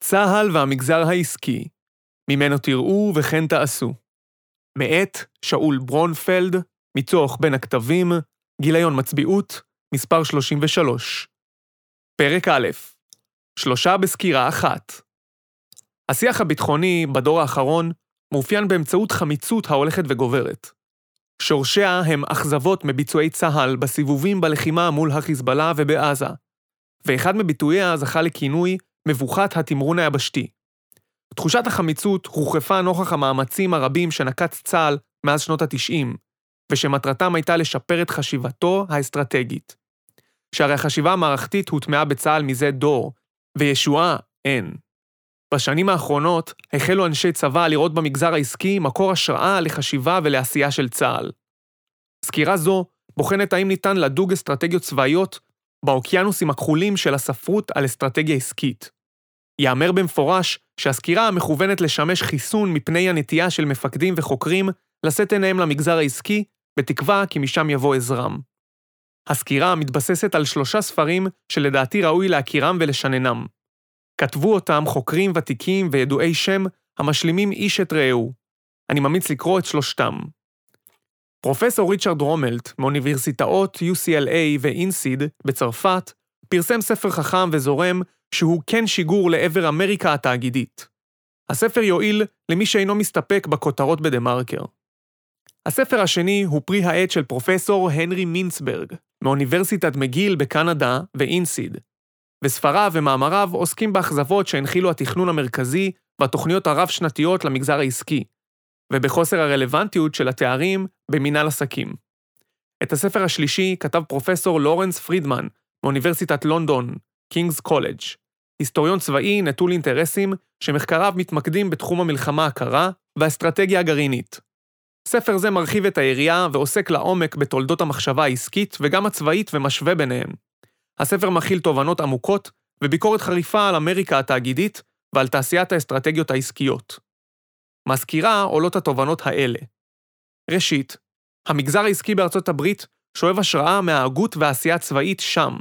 צה"ל והמגזר העסקי, ממנו תראו וכן תעשו. מאת שאול ברונפלד, מצוח בין הכתבים, גיליון מצביעות, מספר 33. פרק א', שלושה בסקירה אחת. השיח הביטחוני בדור האחרון מאופיין באמצעות חמיצות ההולכת וגוברת. שורשיה הם אכזבות מביצועי צה"ל בסיבובים בלחימה מול החיזבאללה ובעזה, ואחד מביטוייה זכה לכינוי מבוכת התמרון היבשתי. תחושת החמיצות הוחרפה נוכח המאמצים הרבים שנקט צה"ל מאז שנות ה-90, ושמטרתם הייתה לשפר את חשיבתו האסטרטגית. שהרי החשיבה המערכתית הוטמעה בצה"ל מזה דור, וישועה אין. בשנים האחרונות החלו אנשי צבא לראות במגזר העסקי מקור השראה לחשיבה ולעשייה של צה"ל. סקירה זו בוחנת האם ניתן לדוג אסטרטגיות צבאיות באוקיינוסים הכחולים של הספרות על אסטרטגיה עסקית. ייאמר במפורש שהסקירה מכוונת לשמש חיסון מפני הנטייה של מפקדים וחוקרים לשאת עיניהם למגזר העסקי, בתקווה כי משם יבוא עזרם. הסקירה מתבססת על שלושה ספרים שלדעתי ראוי להכירם ולשננם. כתבו אותם חוקרים ותיקים וידועי שם המשלימים איש את רעהו. אני ממליץ לקרוא את שלושתם. פרופסור ריצ'רד רומלט מאוניברסיטאות UCLA ואינסיד בצרפת פרסם ספר חכם וזורם שהוא כן שיגור לעבר אמריקה התאגידית. הספר יועיל למי שאינו מסתפק בכותרות בדה-מרקר. הספר השני הוא פרי העט של פרופסור הנרי מינסברג, מאוניברסיטת מגיל בקנדה ואינסיד, וספריו ומאמריו עוסקים באכזבות שהנחילו התכנון המרכזי והתוכניות הרב-שנתיות למגזר העסקי, ובחוסר הרלוונטיות של התארים במינהל עסקים. את הספר השלישי כתב פרופסור לורנס פרידמן מאוניברסיטת לונדון, קינגס קולג', היסטוריון צבאי נטול אינטרסים שמחקריו מתמקדים בתחום המלחמה הקרה והאסטרטגיה הגרעינית. ספר זה מרחיב את היריעה ועוסק לעומק בתולדות המחשבה העסקית וגם הצבאית ומשווה ביניהם. הספר מכיל תובנות עמוקות וביקורת חריפה על אמריקה התאגידית ועל תעשיית האסטרטגיות העסקיות. מהסקירה עולות התובנות האלה. ראשית, המגזר העסקי בארצות הברית שואב השראה מההגות והעשייה הצבאית שם,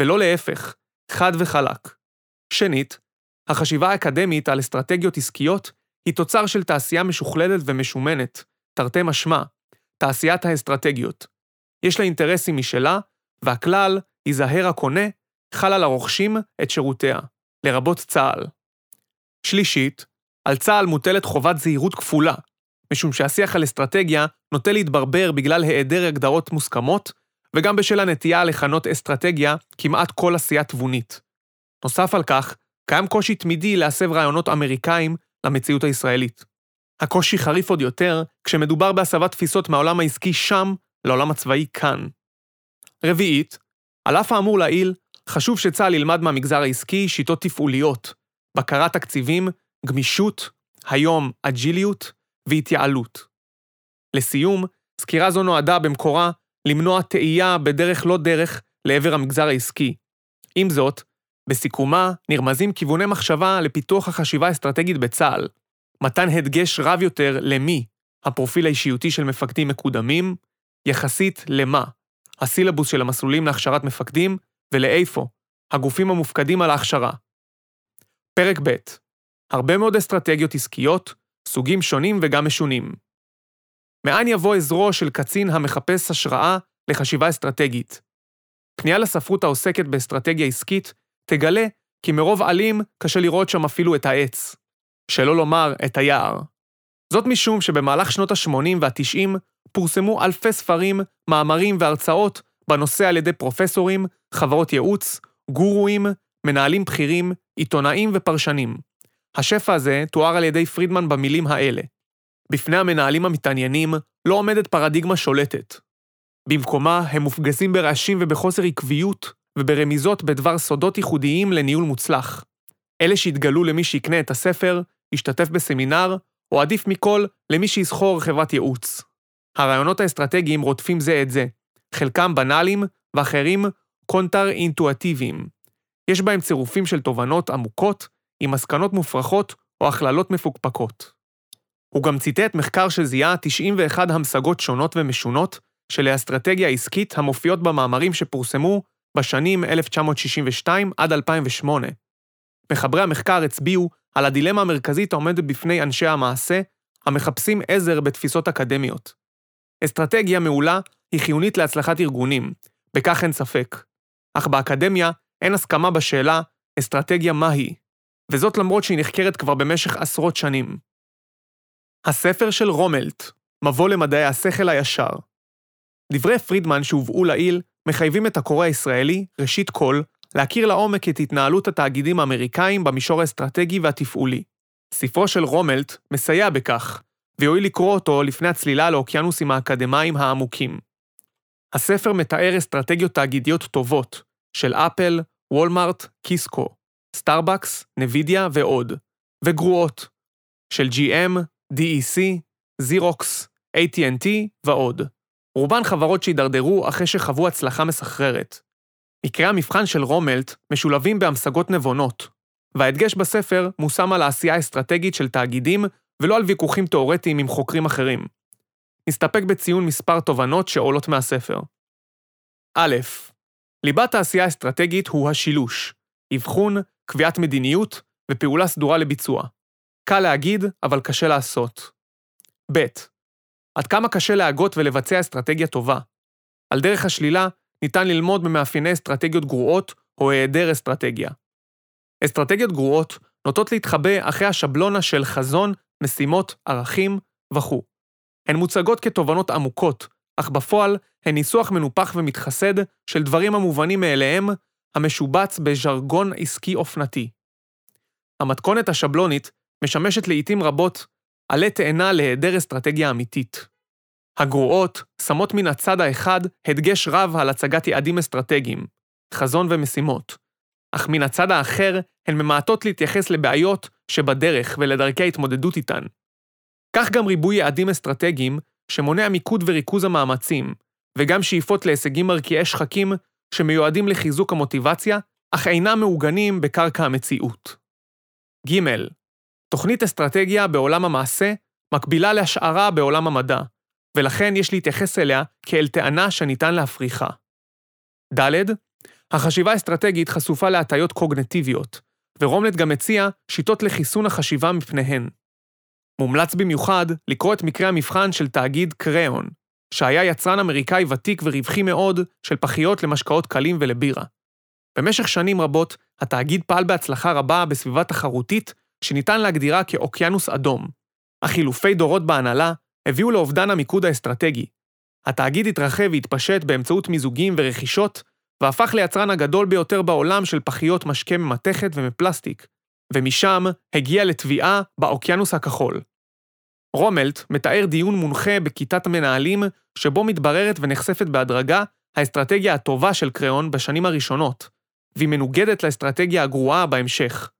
ולא להפך, חד וחלק. שנית, החשיבה האקדמית על אסטרטגיות עסקיות היא תוצר של תעשייה משוכללת ומשומנת, תרתי משמע, תעשיית האסטרטגיות. יש לה אינטרסים משלה, והכלל, ייזהר הקונה, חל על הרוכשים את שירותיה, לרבות צה"ל. שלישית, על צה"ל מוטלת חובת זהירות כפולה, משום שהשיח על אסטרטגיה נוטה להתברבר בגלל היעדר הגדרות מוסכמות, וגם בשל הנטייה לכנות אסטרטגיה כמעט כל עשייה תבונית. נוסף על כך, קיים קושי תמידי להסב רעיונות אמריקאים למציאות הישראלית. הקושי חריף עוד יותר כשמדובר בהסבת תפיסות מהעולם העסקי שם לעולם הצבאי כאן. רביעית, על אף האמור לעיל, חשוב שצה"ל ילמד מהמגזר העסקי שיטות תפעוליות, בקרת תקציבים, גמישות, היום אג'יליות והתייעלות. לסיום, סקירה זו נועדה במקורה למנוע תהייה בדרך לא דרך לעבר המגזר העסקי. עם זאת, בסיכומה נרמזים כיווני מחשבה לפיתוח החשיבה האסטרטגית בצה"ל, מתן הדגש רב יותר למי, הפרופיל האישיותי של מפקדים מקודמים, יחסית למה, הסילבוס של המסלולים להכשרת מפקדים, ולאיפה, הגופים המופקדים על ההכשרה. פרק ב' הרבה מאוד אסטרטגיות עסקיות, סוגים שונים וגם משונים. מאין יבוא עזרו של קצין המחפש השראה לחשיבה אסטרטגית? פנייה לספרות העוסקת באסטרטגיה עסקית תגלה כי מרוב עלים קשה לראות שם אפילו את העץ, שלא לומר את היער. זאת משום שבמהלך שנות ה-80 וה-90 פורסמו אלפי ספרים, מאמרים והרצאות בנושא על ידי פרופסורים, חברות ייעוץ, גורואים, מנהלים בכירים, עיתונאים ופרשנים. השפע הזה תואר על ידי פרידמן במילים האלה: בפני המנהלים המתעניינים לא עומדת פרדיגמה שולטת. במקומה הם מופגזים ברעשים ובחוסר עקביות, וברמיזות בדבר סודות ייחודיים לניהול מוצלח. אלה שהתגלו למי שיקנה את הספר, ישתתף בסמינר, או עדיף מכל, למי שיסחור חברת ייעוץ. הרעיונות האסטרטגיים רודפים זה את זה, חלקם בנאליים ואחרים קונטר-אינטואטיביים. יש בהם צירופים של תובנות עמוקות, עם מסקנות מופרכות או הכללות מפוקפקות. הוא גם ציטט מחקר שזיהה 91 המשגות שונות ומשונות של האסטרטגיה העסקית המופיעות במאמרים שפורסמו בשנים 1962 עד 2008. מחברי המחקר הצביעו על הדילמה המרכזית העומדת בפני אנשי המעשה, המחפשים עזר בתפיסות אקדמיות. אסטרטגיה מעולה היא חיונית להצלחת ארגונים, בכך אין ספק. אך באקדמיה אין הסכמה בשאלה אסטרטגיה מהי, וזאת למרות שהיא נחקרת כבר במשך עשרות שנים. הספר של רומלט, מבוא למדעי השכל הישר. דברי פרידמן שהובאו לעיל מחייבים את הקורא הישראלי, ראשית כל, להכיר לעומק את התנהלות התאגידים האמריקאים במישור האסטרטגי והתפעולי. ספרו של רומלט מסייע בכך, ויואיל לקרוא אותו לפני הצלילה לאוקיינוסים האקדמיים העמוקים. הספר מתאר אסטרטגיות תאגידיות טובות, של אפל, וולמארט, קיסקו, סטארבקס, נווידיה ועוד, וגרועות, של GM, DEC, זירוקס, AT&T ועוד. רובן חברות שהידרדרו אחרי שחוו הצלחה מסחררת. מקרי המבחן של רומלט משולבים בהמשגות נבונות, וההדגש בספר מושם על העשייה האסטרטגית של תאגידים ולא על ויכוחים תאורטיים עם חוקרים אחרים. נסתפק בציון מספר תובנות שעולות מהספר. א. ליבת העשייה האסטרטגית הוא השילוש, אבחון, קביעת מדיניות ופעולה סדורה לביצוע. קל להגיד, אבל קשה לעשות. ב. עד כמה קשה להגות ולבצע אסטרטגיה טובה. על דרך השלילה, ניתן ללמוד ממאפייני אסטרטגיות גרועות או היעדר אסטרטגיה. אסטרטגיות גרועות נוטות להתחבא אחרי השבלונה של חזון, משימות, ערכים וכו'. הן מוצגות כתובנות עמוקות, אך בפועל הן ניסוח מנופח ומתחסד של דברים המובנים מאליהם, המשובץ בז'רגון עסקי אופנתי. המתכונת השבלונית משמשת לעיתים רבות עלה תאנה להיעדר אסטרטגיה אמיתית. הגרועות שמות מן הצד האחד הדגש רב על הצגת יעדים אסטרטגיים, חזון ומשימות, אך מן הצד האחר הן ממעטות להתייחס לבעיות שבדרך ולדרכי ההתמודדות איתן. כך גם ריבוי יעדים אסטרטגיים שמונע מיקוד וריכוז המאמצים, וגם שאיפות להישגים מרקיעי שחקים שמיועדים לחיזוק המוטיבציה, אך אינם מעוגנים בקרקע המציאות. ג. תוכנית אסטרטגיה בעולם המעשה מקבילה להשערה בעולם המדע, ולכן יש להתייחס אליה כאל טענה שניתן להפריכה. ד. החשיבה האסטרטגית חשופה להטיות קוגנטיביות, ורומלט גם מציע שיטות לחיסון החשיבה מפניהן. מומלץ במיוחד לקרוא את מקרה המבחן של תאגיד קריאון, שהיה יצרן אמריקאי ותיק ורווחי מאוד של פחיות למשקאות קלים ולבירה. במשך שנים רבות, התאגיד פעל בהצלחה רבה בסביבה תחרותית שניתן להגדירה כאוקיינוס אדום, אך חילופי דורות בהנהלה הביאו לאובדן המיקוד האסטרטגי. התאגיד התרחב והתפשט באמצעות מיזוגים ורכישות, והפך ליצרן הגדול ביותר בעולם של פחיות משקה ממתכת ומפלסטיק, ומשם הגיע לתביעה באוקיינוס הכחול. רומלט מתאר דיון מונחה בכיתת המנהלים, שבו מתבררת ונחשפת בהדרגה האסטרטגיה הטובה של קריאון בשנים הראשונות, והיא מנוגדת לאסטרטגיה הגרועה בהמשך.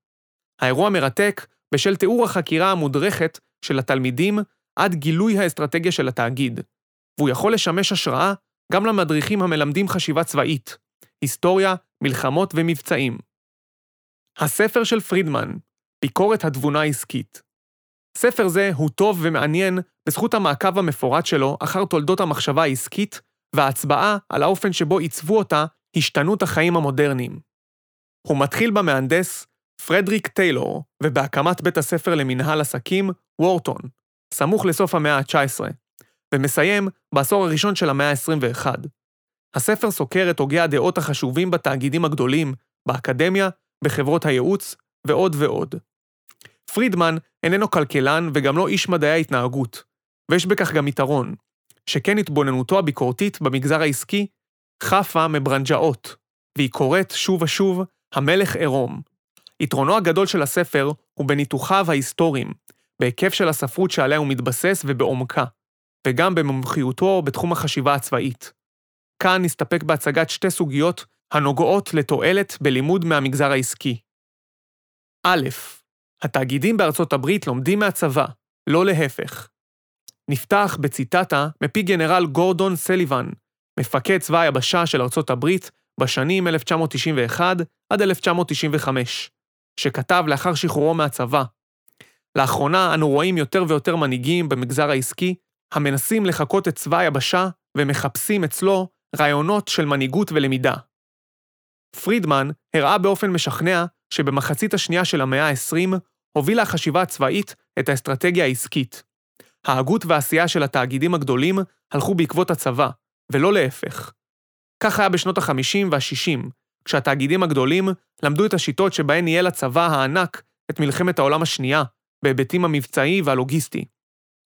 האירוע מרתק בשל תיאור החקירה המודרכת של התלמידים עד גילוי האסטרטגיה של התאגיד, והוא יכול לשמש השראה גם למדריכים המלמדים חשיבה צבאית, היסטוריה, מלחמות ומבצעים. הספר של פרידמן, ביקורת התבונה העסקית. ספר זה הוא טוב ומעניין בזכות המעקב המפורט שלו אחר תולדות המחשבה העסקית וההצבעה על האופן שבו עיצבו אותה השתנות החיים המודרניים. הוא מתחיל במהנדס פרדריק טיילור ובהקמת בית הספר למנהל עסקים, וורטון, סמוך לסוף המאה ה-19, ומסיים בעשור הראשון של המאה ה-21. הספר סוקר את הוגי הדעות החשובים בתאגידים הגדולים, באקדמיה, בחברות הייעוץ ועוד ועוד. פרידמן איננו כלכלן וגם לא איש מדעי ההתנהגות, ויש בכך גם יתרון, שכן התבוננותו הביקורתית במגזר העסקי חפה מברנג'אות, והיא קוראת שוב ושוב המלך עירום. יתרונו הגדול של הספר הוא בניתוחיו ההיסטוריים, בהיקף של הספרות שעליה הוא מתבסס ובעומקה, וגם במומחיותו בתחום החשיבה הצבאית. כאן נסתפק בהצגת שתי סוגיות הנוגעות לתועלת בלימוד מהמגזר העסקי. א. התאגידים בארצות הברית לומדים מהצבא, לא להפך. נפתח בציטטה מפי גנרל גורדון סליבן, מפקד צבא היבשה של ארצות הברית בשנים 1991 עד 1995, שכתב לאחר שחרורו מהצבא. לאחרונה אנו רואים יותר ויותר מנהיגים במגזר העסקי המנסים לחקות את צבא היבשה ומחפשים אצלו רעיונות של מנהיגות ולמידה. פרידמן הראה באופן משכנע שבמחצית השנייה של המאה ה-20 הובילה החשיבה הצבאית את האסטרטגיה העסקית. ההגות והעשייה של התאגידים הגדולים הלכו בעקבות הצבא, ולא להפך. כך היה בשנות ה-50 וה-60, כשהתאגידים הגדולים למדו את השיטות שבהן ניהל הצבא הענק את מלחמת העולם השנייה, בהיבטים המבצעי והלוגיסטי.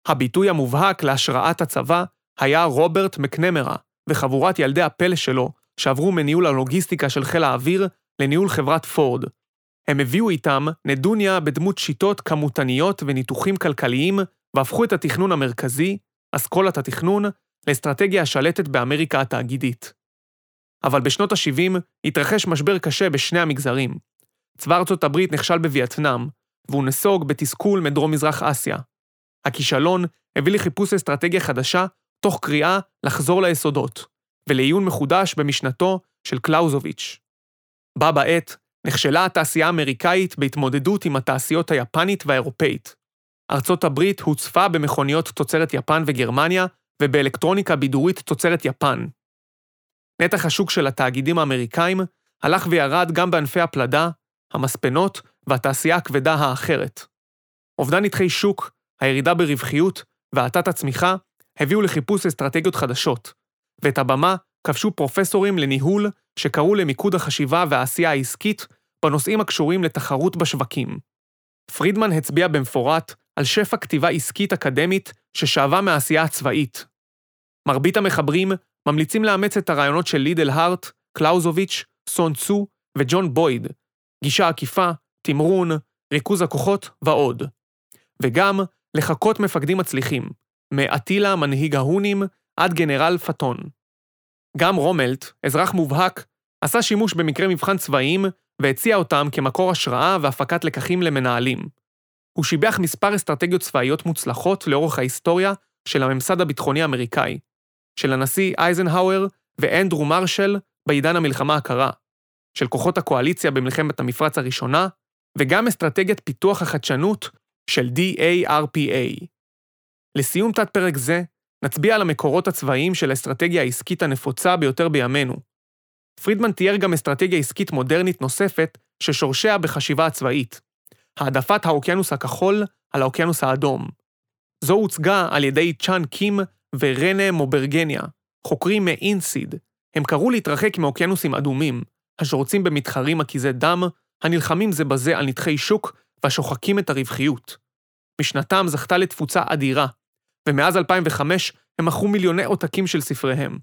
הביטוי המובהק להשראת הצבא היה רוברט מקנמרה וחבורת ילדי הפלא שלו, שעברו מניהול הלוגיסטיקה של חיל האוויר לניהול חברת פורד. הם הביאו איתם נדוניה בדמות שיטות כמותניות וניתוחים כלכליים, והפכו את התכנון המרכזי, אסכולת התכנון, לאסטרטגיה השלטת באמריקה התאגידית. אבל בשנות ה-70 התרחש משבר קשה בשני המגזרים. צבא ארצות הברית נכשל בווייטנאם, והוא נסוג בתסכול מדרום-מזרח אסיה. הכישלון הביא לחיפוש אסטרטגיה חדשה, תוך קריאה לחזור ליסודות, ולעיון מחודש במשנתו של קלאוזוביץ'. בה בעת נכשלה התעשייה האמריקאית בהתמודדות עם התעשיות היפנית והאירופאית. ארצות הברית הוצפה במכוניות תוצרת יפן וגרמניה, ובאלקטרוניקה בידורית תוצרת יפן. נתח השוק של התאגידים האמריקאים הלך וירד גם בענפי הפלדה, המספנות והתעשייה הכבדה האחרת. אובדן נתחי שוק, הירידה ברווחיות והאטת הצמיחה הביאו לחיפוש אסטרטגיות חדשות, ואת הבמה כבשו פרופסורים לניהול שקראו למיקוד החשיבה והעשייה העסקית בנושאים הקשורים לתחרות בשווקים. פרידמן הצביע במפורט על שפע כתיבה עסקית אקדמית ששאבה מהעשייה הצבאית. מרבית המחברים ממליצים לאמץ את הרעיונות של לידל הארט, קלאוזוביץ', סון צו וג'ון בויד, גישה עקיפה, תמרון, ריכוז הכוחות ועוד. וגם לחקות מפקדים מצליחים, מאטילה מנהיג ההונים עד גנרל פטון. גם רומלט, אזרח מובהק, עשה שימוש במקרי מבחן צבאיים והציע אותם כמקור השראה והפקת לקחים למנהלים. הוא שיבח מספר אסטרטגיות צבאיות מוצלחות לאורך ההיסטוריה של הממסד הביטחוני האמריקאי, של הנשיא אייזנהאואר ואנדרו מרשל בעידן המלחמה הקרה, של כוחות הקואליציה במלחמת המפרץ הראשונה, וגם אסטרטגיית פיתוח החדשנות של DARPA. לסיום תת-פרק זה, נצביע על המקורות הצבאיים של האסטרטגיה העסקית הנפוצה ביותר בימינו. פרידמן תיאר גם אסטרטגיה עסקית מודרנית נוספת ששורשיה בחשיבה הצבאית, העדפת האוקיינוס הכחול על האוקיינוס האדום. זו הוצגה על ידי צ'אן קים ורנה מוברגניה, חוקרים מאינסיד. הם קראו להתרחק מאוקיינוסים אדומים, השורצים במתחרים עקיזי דם, הנלחמים זה בזה על נתחי שוק והשוחקים את הרווחיות. משנתם זכתה לתפוצה אדירה, ומאז 2005 הם מכרו מיליוני עותקים של ספריהם.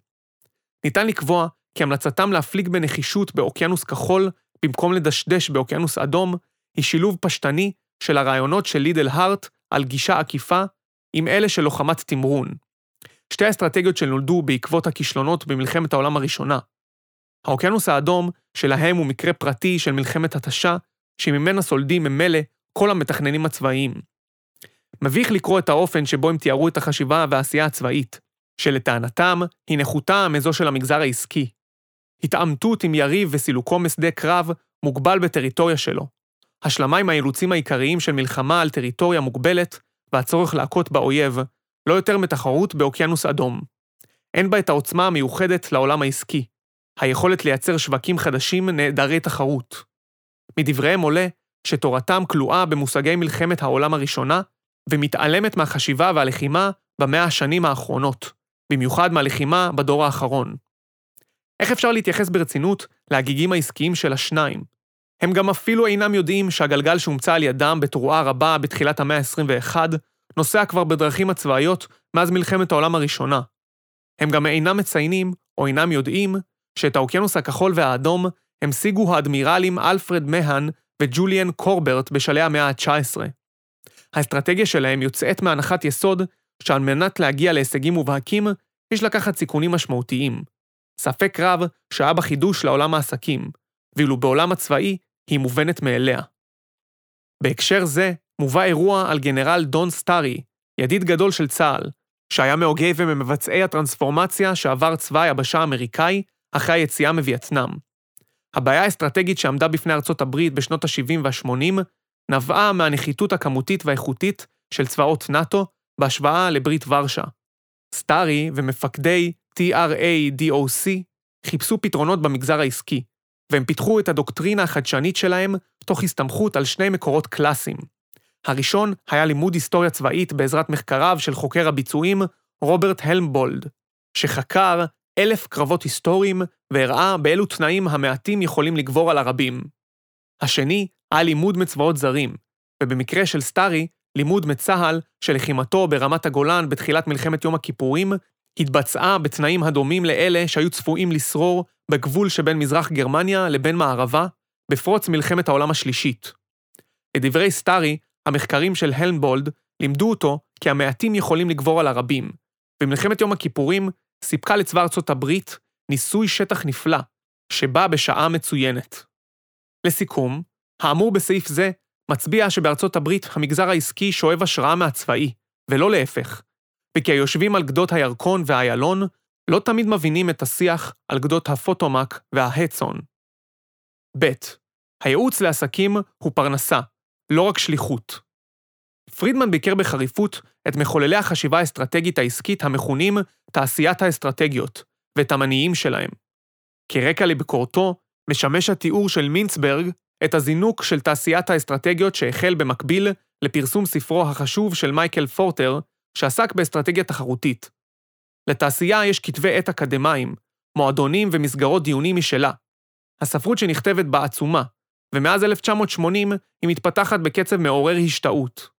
ניתן לקבוע כי המלצתם להפליג בנחישות באוקיינוס כחול במקום לדשדש באוקיינוס אדום, היא שילוב פשטני של הרעיונות של לידל הארט על גישה עקיפה עם אלה של לוחמת תמרון. שתי האסטרטגיות שנולדו בעקבות הכישלונות במלחמת העולם הראשונה. האוקיינוס האדום שלהם הוא מקרה פרטי של מלחמת התשה, שממנה סולדים ממילא כל המתכננים הצבאיים. מביך לקרוא את האופן שבו הם תיארו את החשיבה והעשייה הצבאית, שלטענתם היא נחותה מזו של המגזר העסקי. התעמתות עם יריב וסילוקו משדה קרב מוגבל בטריטוריה שלו. השלמה עם האילוצים העיקריים של מלחמה על טריטוריה מוגבלת והצורך להכות באויב, לא יותר מתחרות באוקיינוס אדום. אין בה את העוצמה המיוחדת לעולם העסקי, היכולת לייצר שווקים חדשים נעדרי תחרות. מדבריהם עולה שתורתם כלואה במושגי מלחמת העולם הראשונה, ומתעלמת מהחשיבה והלחימה במאה השנים האחרונות, במיוחד מהלחימה בדור האחרון. איך אפשר להתייחס ברצינות להגיגים העסקיים של השניים? הם גם אפילו אינם יודעים שהגלגל שהומצא על ידם בתרועה רבה בתחילת המאה ה-21, נוסע כבר בדרכים הצבאיות מאז מלחמת העולם הראשונה. הם גם אינם מציינים, או אינם יודעים, שאת האוקיינוס הכחול והאדום המשיגו האדמירלים אלפרד מהן וג'וליאן קורברט בשלהי המאה ה-19. האסטרטגיה שלהם יוצאת מהנחת יסוד שעל מנת להגיע להישגים מובהקים, יש לקחת סיכונים משמעותיים. ספק רב שהיה בה חידוש לעולם העסקים, ואילו בעולם הצבאי היא מובנת מאליה. בהקשר זה, מובא אירוע על גנרל דון סטארי, ידיד גדול של צה"ל, שהיה מהוגי וממבצעי הטרנספורמציה שעבר צבא היבשה האמריקאי אחרי היציאה מווייטנאם. הבעיה האסטרטגית שעמדה בפני ארצות הברית בשנות ה-70 וה-80 נבעה מהנחיתות הכמותית והאיכותית של צבאות נאט"ו בהשוואה לברית ורשה. סטארי ומפקדי TRA-DOC חיפשו פתרונות במגזר העסקי, והם פיתחו את הדוקטרינה החדשנית שלהם תוך הסתמכות על שני מקורות קלאסיים. הראשון היה לימוד היסטוריה צבאית בעזרת מחקריו של חוקר הביצועים רוברט הלמבולד, שחקר אלף קרבות היסטוריים והראה באילו תנאים המעטים יכולים לגבור על הרבים. השני היה לימוד מצבאות זרים, ובמקרה של סטארי, לימוד מצה"ל שלחימתו ברמת הגולן בתחילת מלחמת יום הכיפורים התבצעה בתנאים הדומים לאלה שהיו צפויים לשרור בגבול שבין מזרח גרמניה לבין מערבה, בפרוץ מלחמת העולם השלישית. לדברי סטארי, המחקרים של הלמבולד לימדו אותו כי המעטים יכולים לגבור על הרבים, ומלחמת יום הכיפורים סיפקה לצבא ארצות הברית ניסוי שטח נפלא, שבא בשעה מצוינת. לסיכום, האמור בסעיף זה מצביע שבארצות הברית המגזר העסקי שואב השראה מהצבאי, ולא להפך, וכי היושבים על גדות הירקון והאיילון לא תמיד מבינים את השיח על גדות הפוטומק וההדסון. ב. הייעוץ לעסקים הוא פרנסה, לא רק שליחות. פרידמן ביקר בחריפות את מחוללי החשיבה האסטרטגית העסקית המכונים תעשיית האסטרטגיות, ואת המניעים שלהם. כרקע לביקורתו, משמש התיאור של מינצברג את הזינוק של תעשיית האסטרטגיות שהחל במקביל לפרסום ספרו החשוב של מייקל פורטר, שעסק באסטרטגיה תחרותית. לתעשייה יש כתבי עת אקדמיים, מועדונים ומסגרות דיונים משלה. הספרות שנכתבת בה עצומה, ומאז 1980 היא מתפתחת בקצב מעורר השתאות.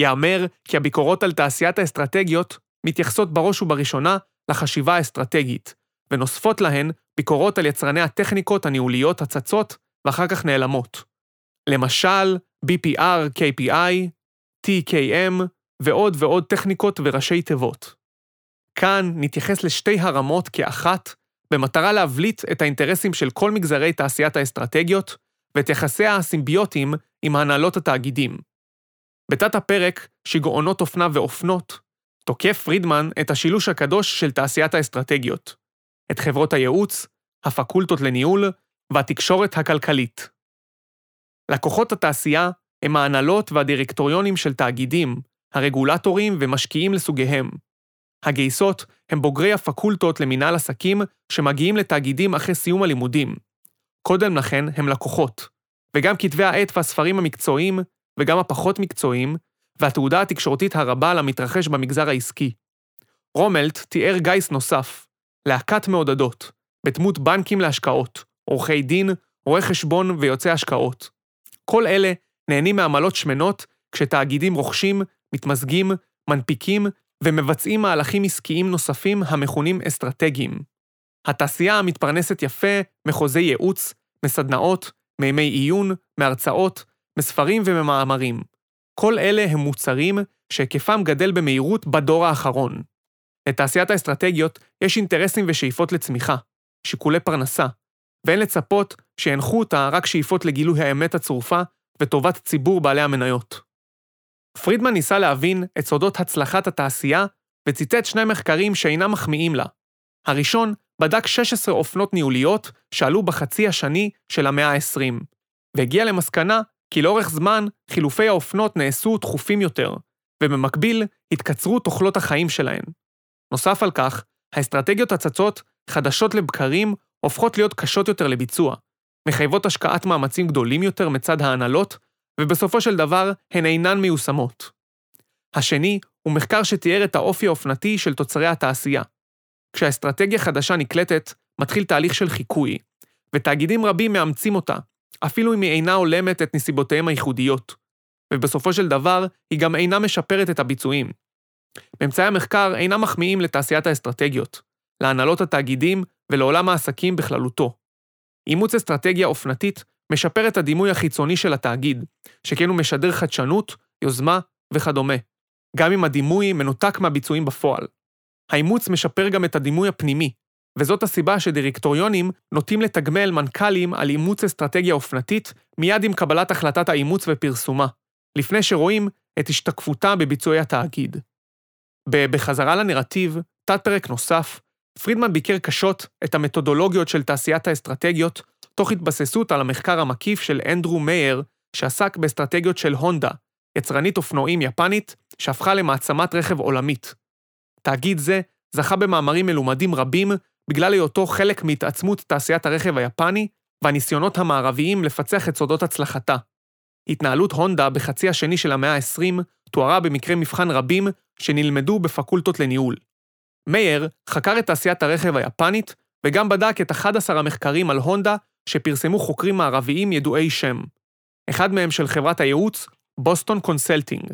יאמר כי הביקורות על תעשיית האסטרטגיות מתייחסות בראש ובראשונה לחשיבה האסטרטגית, ונוספות להן ביקורות על יצרני הטכניקות הניהוליות הצצות ואחר כך נעלמות. למשל, BPR, KPI, TKM ועוד ועוד טכניקות וראשי תיבות. כאן נתייחס לשתי הרמות כאחת, במטרה להבליט את האינטרסים של כל מגזרי תעשיית האסטרטגיות ואת יחסיה הסימביוטיים עם הנהלות התאגידים. בתת הפרק שיגעונות אופנה ואופנות, תוקף פרידמן את השילוש הקדוש של תעשיית האסטרטגיות, את חברות הייעוץ, הפקולטות לניהול והתקשורת הכלכלית. לקוחות התעשייה הם ההנהלות והדירקטוריונים של תאגידים, הרגולטורים ומשקיעים לסוגיהם. הגייסות הם בוגרי הפקולטות למינהל עסקים שמגיעים לתאגידים אחרי סיום הלימודים. קודם לכן הם לקוחות, וגם כתבי העת והספרים המקצועיים, וגם הפחות מקצועיים, והתעודה התקשורתית הרבה על המתרחש במגזר העסקי. רומלט תיאר גיס נוסף, להקת מעודדות, בדמות בנקים להשקעות, עורכי דין, רואי חשבון ויוצאי השקעות. כל אלה נהנים מעמלות שמנות כשתאגידים רוכשים, מתמזגים, מנפיקים ומבצעים מהלכים עסקיים נוספים המכונים אסטרטגיים. התעשייה מתפרנסת יפה מחוזי ייעוץ, מסדנאות, מימי עיון, מהרצאות, מספרים וממאמרים. כל אלה הם מוצרים שהיקפם גדל במהירות בדור האחרון. לתעשיית האסטרטגיות יש אינטרסים ושאיפות לצמיחה, שיקולי פרנסה, ואין לצפות שינחו אותה רק שאיפות לגילוי האמת הצרופה וטובת ציבור בעלי המניות. פרידמן ניסה להבין את סודות הצלחת התעשייה וציטט שני מחקרים שאינם מחמיאים לה. הראשון בדק 16 אופנות ניהוליות שעלו בחצי השני של המאה ה-20, והגיע למסקנה כי לאורך זמן חילופי האופנות נעשו תכופים יותר, ובמקביל התקצרו תוחלות החיים שלהן. נוסף על כך, האסטרטגיות הצצות, חדשות לבקרים, הופכות להיות קשות יותר לביצוע, מחייבות השקעת מאמצים גדולים יותר מצד ההנהלות, ובסופו של דבר הן אינן מיושמות. השני הוא מחקר שתיאר את האופי האופנתי של תוצרי התעשייה. כשהאסטרטגיה חדשה נקלטת, מתחיל תהליך של חיקוי, ותאגידים רבים מאמצים אותה, אפילו אם היא אינה הולמת את נסיבותיהם הייחודיות. ובסופו של דבר, היא גם אינה משפרת את הביצועים. ממצאי המחקר אינם מחמיאים לתעשיית האסטרטגיות, להנהלות התאגידים ולעולם העסקים בכללותו. אימוץ אסטרטגיה אופנתית משפר את הדימוי החיצוני של התאגיד, שכן הוא משדר חדשנות, יוזמה וכדומה, גם אם הדימוי מנותק מהביצועים בפועל. האימוץ משפר גם את הדימוי הפנימי, וזאת הסיבה שדירקטוריונים נוטים לתגמל מנכ"לים על אימוץ אסטרטגיה אופנתית מיד עם קבלת החלטת האימוץ ופרסומה, לפני שרואים את השתקפותה בביצועי התאגיד. בחזרה לנרטיב, תת-פרק נוסף, פרידמן ביקר קשות את המתודולוגיות של תעשיית האסטרטגיות, תוך התבססות על המחקר המקיף של אנדרו מאייר, שעסק באסטרטגיות של הונדה, יצרנית אופנועים יפנית, שהפכה למעצמת רכב עולמית. תאגיד זה זכה במאמרים מלומדים רבים בגלל היותו חלק מהתעצמות תעשיית הרכב היפני, והניסיונות המערביים לפצח את סודות הצלחתה. התנהלות הונדה בחצי השני של המאה ה-20 תוארה במקרי מבחן רבים שנלמדו בפקולטות לניהול. מאייר חקר את תעשיית הרכב היפנית, וגם בדק את 11 המחקרים על הונדה שפרסמו חוקרים מערביים ידועי שם. אחד מהם של חברת הייעוץ, בוסטון קונסלטינג,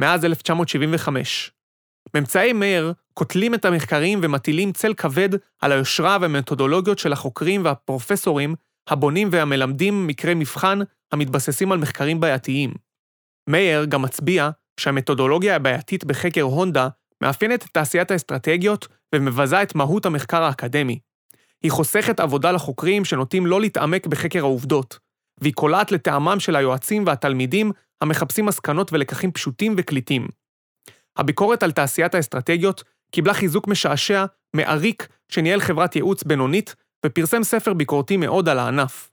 מאז 1975. ממצאי מאיר קוטלים את המחקרים ומטילים צל כבד על היושרה והמתודולוגיות של החוקרים והפרופסורים הבונים והמלמדים מקרי מבחן המתבססים על מחקרים בעייתיים. מאיר גם מצביע שהמתודולוגיה הבעייתית בחקר הונדה מאפיינת את תעשיית האסטרטגיות ומבזה את מהות המחקר האקדמי. היא חוסכת עבודה לחוקרים שנוטים לא להתעמק בחקר העובדות, והיא קולעת לטעמם של היועצים והתלמידים המחפשים מסקנות ולקחים פשוטים וקליטים. הביקורת על תעשיית האסטרטגיות קיבלה חיזוק משעשע מעריק שניהל חברת ייעוץ בינונית ופרסם ספר ביקורתי מאוד על הענף.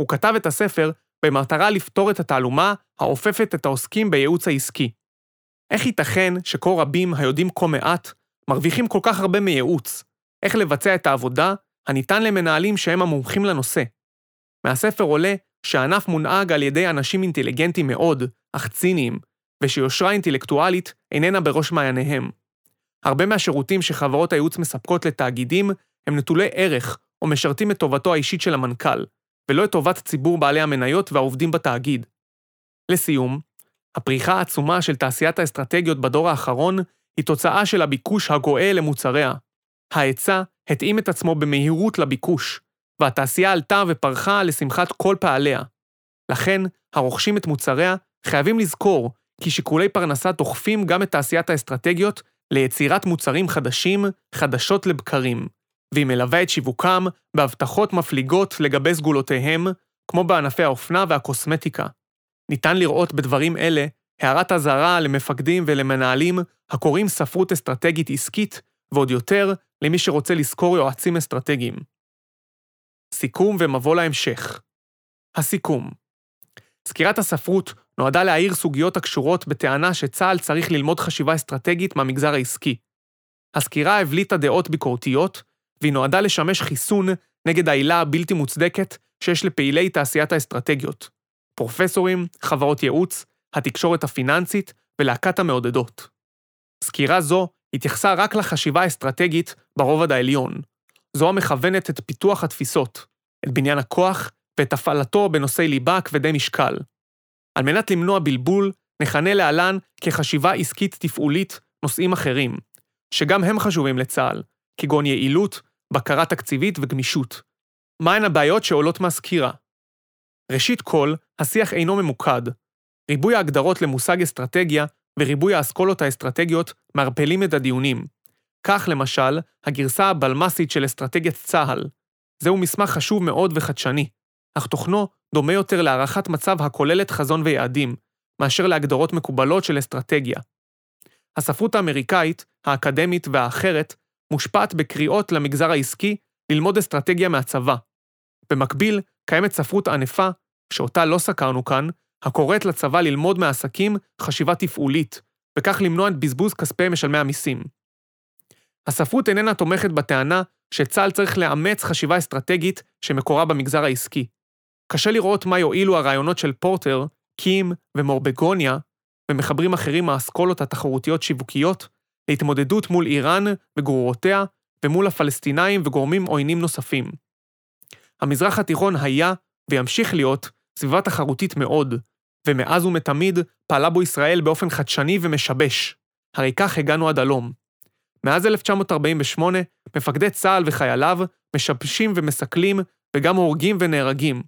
הוא כתב את הספר במטרה לפתור את התעלומה האופפת את העוסקים בייעוץ העסקי. איך ייתכן שכה רבים היודעים כה מעט, מרוויחים כל כך הרבה מייעוץ? איך לבצע את העבודה הניתן למנהלים שהם המומחים לנושא? מהספר עולה שהענף מונהג על ידי אנשים אינטליגנטים מאוד, אך ציניים, ושיושרה אינטלקטואלית איננה בראש מעייניהם. הרבה מהשירותים שחברות הייעוץ מספקות לתאגידים הם נטולי ערך או משרתים את טובתו האישית של המנכ"ל, ולא את טובת ציבור בעלי המניות והעובדים בתאגיד. לסיום, הפריחה העצומה של תעשיית האסטרטגיות בדור האחרון היא תוצאה של הביקוש הגואה למוצריה. ההיצע התאים את עצמו במהירות לביקוש, והתעשייה עלתה ופרחה לשמחת כל פעליה. לכן, הרוכשים את מוצריה חייבים לזכור כי שיקולי פרנסה דוחפים גם את תעשיית האסטרטגיות ליצירת מוצרים חדשים, חדשות לבקרים, והיא מלווה את שיווקם בהבטחות מפליגות לגבי סגולותיהם, כמו בענפי האופנה והקוסמטיקה. ניתן לראות בדברים אלה הערת אזהרה למפקדים ולמנהלים הקוראים ספרות אסטרטגית עסקית, ועוד יותר למי שרוצה לשכור יועצים אסטרטגיים. סיכום ומבוא להמשך. הסיכום סקירת הספרות נועדה להאיר סוגיות הקשורות בטענה שצה"ל צריך ללמוד חשיבה אסטרטגית מהמגזר העסקי. הסקירה הבליטה דעות ביקורתיות, והיא נועדה לשמש חיסון נגד העילה הבלתי מוצדקת שיש לפעילי תעשיית האסטרטגיות. פרופסורים, חברות ייעוץ, התקשורת הפיננסית ולהקת המעודדות. סקירה זו התייחסה רק לחשיבה האסטרטגית ברובד העליון. זו המכוונת את פיתוח התפיסות, את בניין הכוח ואת הפעלתו בנושאי ליבה כבדי משקל. על מנת למנוע בלבול, נכנה להלן כחשיבה עסקית תפעולית נושאים אחרים, שגם הם חשובים לצה"ל, כגון יעילות, בקרה תקציבית וגמישות. מהן הבעיות שעולות מהסקירה? ראשית כל, השיח אינו ממוקד. ריבוי ההגדרות למושג אסטרטגיה וריבוי האסכולות האסטרטגיות מערפלים את הדיונים. כך, למשל, הגרסה הבלמ"סית של אסטרטגיית צה"ל. זהו מסמך חשוב מאוד וחדשני, אך תוכנו דומה יותר להערכת מצב הכוללת חזון ויעדים, מאשר להגדרות מקובלות של אסטרטגיה. הספרות האמריקאית, האקדמית והאחרת, מושפעת בקריאות למגזר העסקי ללמוד אסטרטגיה מהצבא. במקביל, קיימת ספרות ענפה, שאותה לא סקרנו כאן, הקוראת לצבא ללמוד מהעסקים חשיבה תפעולית, וכך למנוע את בזבוז כספי משלמי המיסים. הספרות איננה תומכת בטענה שצה"ל צריך לאמץ חשיבה אסטרטגית שמקורה במגזר העסקי. קשה לראות מה יועילו הרעיונות של פורטר, קים ומורבגוניה, ומחברים אחרים מהאסכולות התחרותיות שיווקיות, להתמודדות מול איראן וגרורותיה, ומול הפלסטינאים וגורמים עוינים נוספים. המזרח התיכון היה, וימשיך להיות, סביבה תחרותית מאוד, ומאז ומתמיד פעלה בו ישראל באופן חדשני ומשבש. הרי כך הגענו עד הלום. מאז 1948, מפקדי צה"ל וחייליו משבשים ומסכלים, וגם הורגים ונהרגים,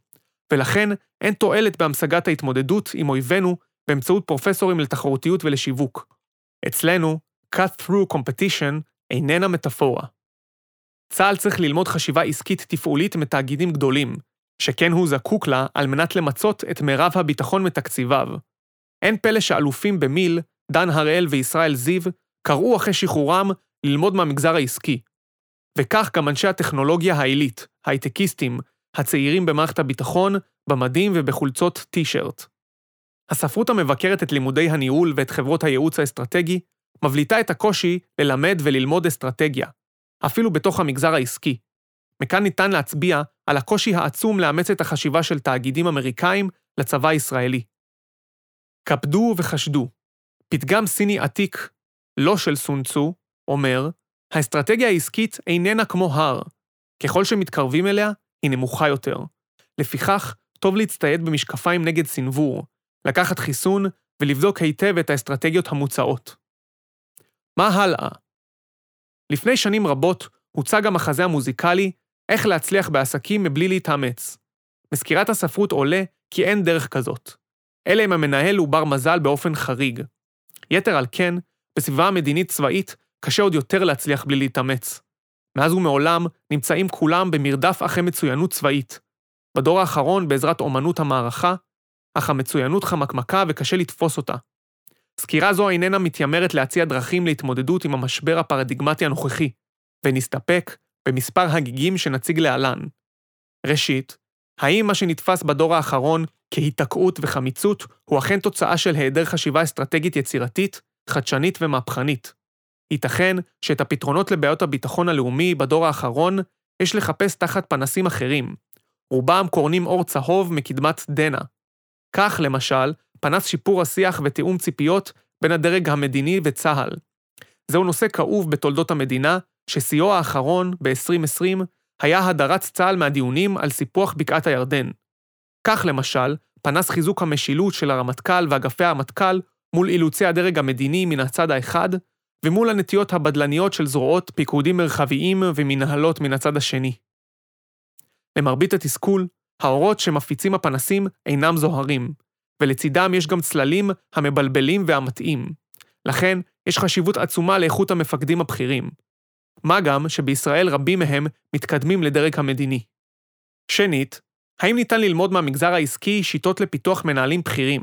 ולכן אין תועלת בהמשגת ההתמודדות עם אויבינו באמצעות פרופסורים לתחרותיות ולשיווק. אצלנו, cut through competition איננה מטאפורה. צה"ל צריך ללמוד חשיבה עסקית תפעולית מתאגידים גדולים, שכן הוא זקוק לה על מנת למצות את מירב הביטחון מתקציביו. אין פלא שאלופים במיל, דן הראל וישראל זיו, קראו אחרי שחרורם ללמוד מהמגזר העסקי. וכך גם אנשי הטכנולוגיה העילית, הייטקיסטים, הצעירים במערכת הביטחון, במדים ובחולצות טי-שירט. הספרות המבקרת את לימודי הניהול ואת חברות הייעוץ האסטרטגי, מבליטה את הקושי ללמד וללמוד אסטרטגיה, אפילו בתוך המגזר העסקי. מכאן ניתן להצביע על הקושי העצום לאמץ את החשיבה של תאגידים אמריקאים לצבא הישראלי. כבדו וחשדו. פתגם סיני עתיק, לא של סונצו, אומר, האסטרטגיה העסקית איננה כמו הר. ככל שמתקרבים אליה, היא נמוכה יותר. לפיכך, טוב להצטייד במשקפיים נגד סנוור, לקחת חיסון ולבדוק היטב את האסטרטגיות המוצעות. מה הלאה? לפני שנים רבות הוצג המחזה המוזיקלי "איך להצליח בעסקים מבלי להתאמץ". מסקירת הספרות עולה כי אין דרך כזאת. אלא אם המנהל הוא בר מזל באופן חריג. יתר על כן, בסביבה המדינית-צבאית קשה עוד יותר להצליח בלי להתאמץ. מאז ומעולם נמצאים כולם במרדף אחרי מצוינות צבאית. בדור האחרון בעזרת אומנות המערכה, אך המצוינות חמקמקה וקשה לתפוס אותה. סקירה זו איננה מתיימרת להציע דרכים להתמודדות עם המשבר הפרדיגמטי הנוכחי, ונסתפק במספר הגיגים שנציג להלן. ראשית, האם מה שנתפס בדור האחרון כהיתקעות וחמיצות הוא אכן תוצאה של היעדר חשיבה אסטרטגית יצירתית, חדשנית ומהפכנית? ייתכן שאת הפתרונות לבעיות הביטחון הלאומי בדור האחרון יש לחפש תחת פנסים אחרים. רובם קורנים אור צהוב מקדמת דנא. כך, למשל, פנס שיפור השיח ותיאום ציפיות בין הדרג המדיני וצה"ל. זהו נושא כאוב בתולדות המדינה, ששיאו האחרון, ב-2020, היה הדרת צה"ל מהדיונים על סיפוח בקעת הירדן. כך למשל, פנס חיזוק המשילות של הרמטכ"ל ואגפי המטכ"ל מול אילוצי הדרג המדיני מן הצד האחד, ומול הנטיות הבדלניות של זרועות פיקודים מרחביים ומנהלות מן הצד השני. למרבית התסכול, האורות שמפיצים הפנסים אינם זוהרים, ולצידם יש גם צללים המבלבלים והמטעים. לכן, יש חשיבות עצומה לאיכות המפקדים הבכירים. מה גם שבישראל רבים מהם מתקדמים לדרג המדיני. שנית, האם ניתן ללמוד מהמגזר העסקי שיטות לפיתוח מנהלים בכירים?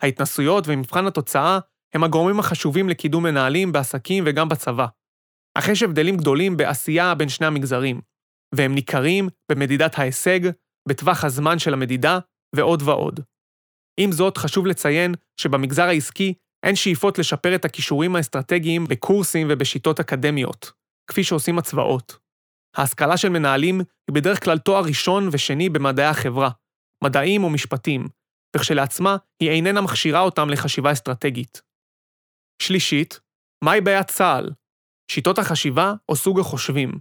ההתנסויות ומבחן התוצאה הם הגורמים החשובים לקידום מנהלים בעסקים וגם בצבא. אך יש הבדלים גדולים בעשייה בין שני המגזרים, והם ניכרים במדידת ההישג, בטווח הזמן של המדידה ועוד ועוד. עם זאת, חשוב לציין שבמגזר העסקי אין שאיפות לשפר את הכישורים האסטרטגיים בקורסים ובשיטות אקדמיות, כפי שעושים הצבאות. ההשכלה של מנהלים היא בדרך כלל תואר ראשון ושני במדעי החברה, מדעים ומשפטים, וכשלעצמה היא איננה מכשירה אותם לחשיבה אסטרטגית. שלישית, מהי בעיית צה"ל? שיטות החשיבה או סוג החושבים.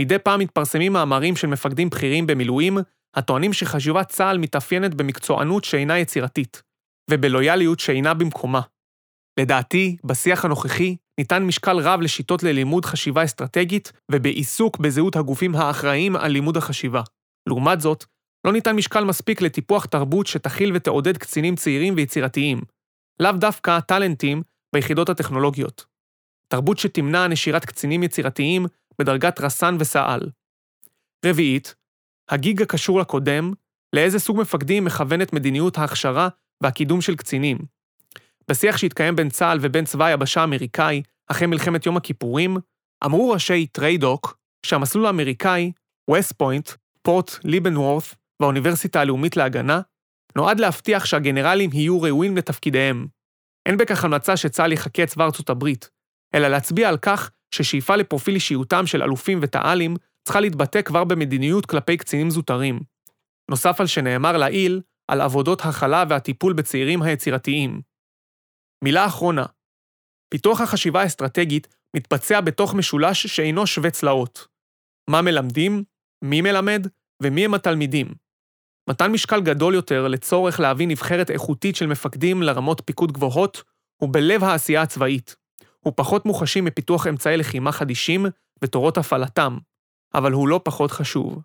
מדי פעם מתפרסמים מאמרים של מפקדים בכירים במילואים, הטוענים שחשיבת צה"ל מתאפיינת במקצוענות שאינה יצירתית, ובלויאליות שאינה במקומה. לדעתי, בשיח הנוכחי ניתן משקל רב לשיטות ללימוד חשיבה אסטרטגית ובעיסוק בזהות הגופים האחראים על לימוד החשיבה. לעומת זאת, לא ניתן משקל מספיק לטיפוח תרבות שתכיל ותעודד קצינים צעירים ויצירתיים, לאו דווקא טאלנטים ביחידות הטכנולוגיות. תרבות שתמנע נשירת קצינים יצירתיים בדרגת רס"ן וסא"ל. רביעית, הגיג הקשור לקודם, לאיזה סוג מפקדים מכוונת מדיניות ההכשרה והקידום של קצינים. בשיח שהתקיים בין צה"ל ובין צבא היבשה האמריקאי אחרי מלחמת יום הכיפורים, אמרו ראשי טריידוק שהמסלול האמריקאי, ווסט פוינט, פורט ליבנוורת' והאוניברסיטה הלאומית להגנה, נועד להבטיח שהגנרלים יהיו ראויים לתפקידיהם. אין בכך המלצה שצה"ל יחקה את צבא ארצות הברית, אלא להצביע על כך ששאיפה לפרופיל אישיותם של אלופים ותע"לים צריכה להתבטא כבר במדיניות כלפי קצינים זוטרים. נוסף על שנאמר לעיל על עבודות הכלה והטיפול בצעירים היצירתיים. מילה אחרונה, פיתוח החשיבה האסטרטגית מתבצע בתוך משולש שאינו שווה צלעות. מה מלמדים, מי מלמד ומי הם התלמידים. מתן משקל גדול יותר לצורך להביא נבחרת איכותית של מפקדים לרמות פיקוד גבוהות הוא בלב העשייה הצבאית. הוא פחות מוחשי מפיתוח אמצעי לחימה חדישים ותורות הפעלתם, אבל הוא לא פחות חשוב.